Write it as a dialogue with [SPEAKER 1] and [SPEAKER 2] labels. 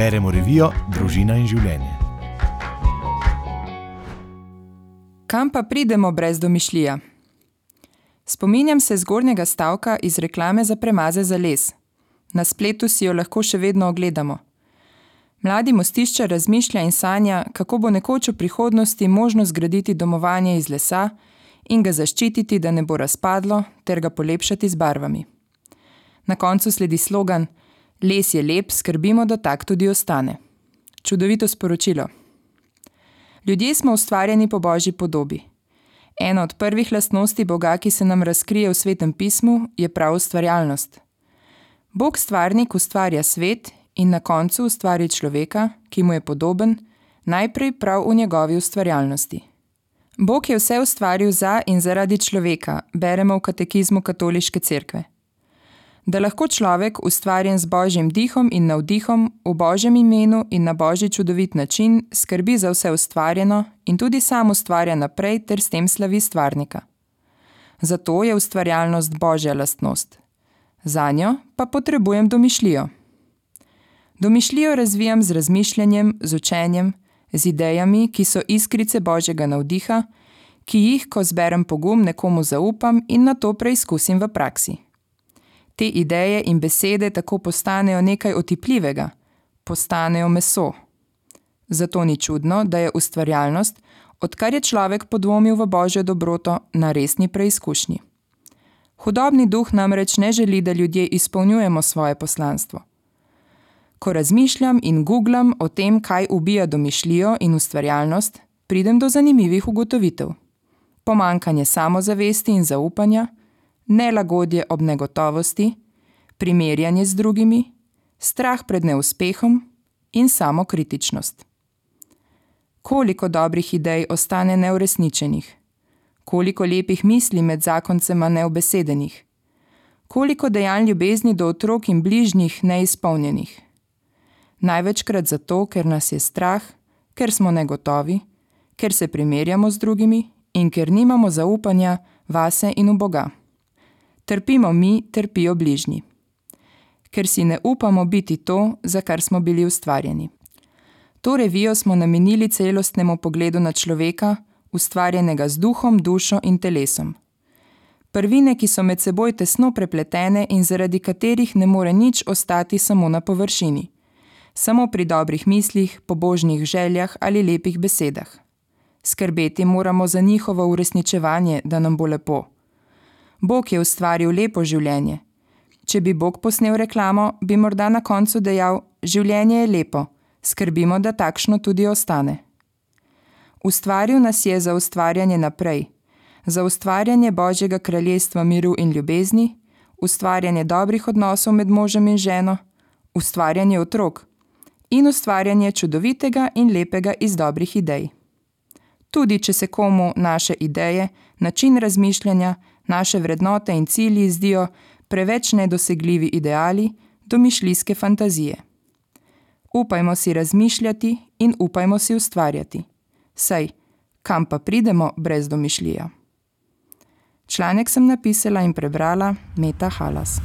[SPEAKER 1] Beremo revijo Družina in življenje.
[SPEAKER 2] Kam pa pridemo brez domišljija? Spominjam se zgornjega stavka iz reklame za premaze za les. Na spletu si jo lahko še vedno ogledamo. Mladi mostišča razmišlja in sanja, kako bo nekoč v prihodnosti možno zgraditi domovanje iz lesa in ga zaščititi, da ne bo razpadlo, ter ga polepšati z barvami. Na koncu sledi slogan: Les je lep, skrbimo, da tak tudi ostane. Čudovito sporočilo. Ljudje smo ustvarjeni po božji podobi. Ena od prvih lastnosti Boga, ki se nam razkrije v svetem pismu, je prav ustvarjalnost. Bog stvarnik ustvarja svet in na koncu ustvari človeka, ki mu je podoben, najprej prav v njegovi ustvarjalnosti. Bog je vse ustvaril za in zaradi človeka, beremo v katekizmu Katoliške cerkve. Da lahko človek, ustvarjen z božjim dihom in navdihom, v božjem imenu in na božji čudovit način, skrbi za vse ustvarjeno in tudi sam ustvarja naprej, ter s tem slavi stvarnika. Zato je ustvarjalnost božja lastnost. Za njo pa potrebujem domišljijo. Domišljijo razvijam z razmišljanjem, z učenjem, z idejami, ki so iskrice božjega navdiha, ki jih, ko zberem pogum, nekomu zaupam in na to preizkusim v praksi. Te ideje in besede tako postanejo nekaj otipljivega, postanejo meso. Zato ni čudno, da je ustvarjalnost, odkar je človek podvomil v božjo dobroto, na resni preizkušnji. Hudobni duh namreč ne želi, da ljudje izpolnjujemo svoje poslanstvo. Ko razmišljam in googlam o tem, kaj ubija domišljijo in ustvarjalnost, pridem do zanimivih ugotovitev. Pomankanje samozavesti in zaupanja, nelagodje ob negotovosti, primerjanje z drugimi, strah pred neuspehom in samokritičnost. Koliko dobrih idej ostane neuresničenih, koliko lepih misli med zakoncema neobesedenih, koliko dejanj ljubezni do otrok in bližnjih neizpolnjenih. Največkrat zato, ker nas je strah, ker smo negotovi, ker se primerjamo z drugimi in ker nimamo zaupanja vase in v Boga trpimo mi, trpijo bližnji. Ker si ne upamo biti to, za kar smo bili ustvarjeni. To revijo smo namenili celostnemu pogledu na človeka, ustvarjenega z duhom, dušo in telesom. Prvine, ki so med seboj tesno prepletene in zaradi katerih ne more nič ostati samo na površini, samo pri dobrih mislih, pobožnih željah ali lepih besedah. Skrbeti moramo za njihovo uresničevanje, da nam bo lepo. Bog je ustvaril lepo življenje. Če bi Bog posnel reklamo, bi morda na koncu dejal: Življenje je lepo, skrbimo, da takšno tudi ostane. Ustvaril nas je za ustvarjanje naprej, za ustvarjanje Božjega kraljestva miru in ljubezni, ustvarjanje dobrih odnosov med možem in ženo, ustvarjanje otrok in ustvarjanje čudovitega in lepega iz dobrih idej. Tudi če se komu naše ideje, način razmišljanja, naše vrednote in cilji zdijo preveč nedosegljivi ideali, domišljijske fantazije. Upajmo si razmišljati in upajmo si ustvarjati. Saj, kam pa pridemo brez domišljija? Članek sem napisala in prebrala Meta Halas.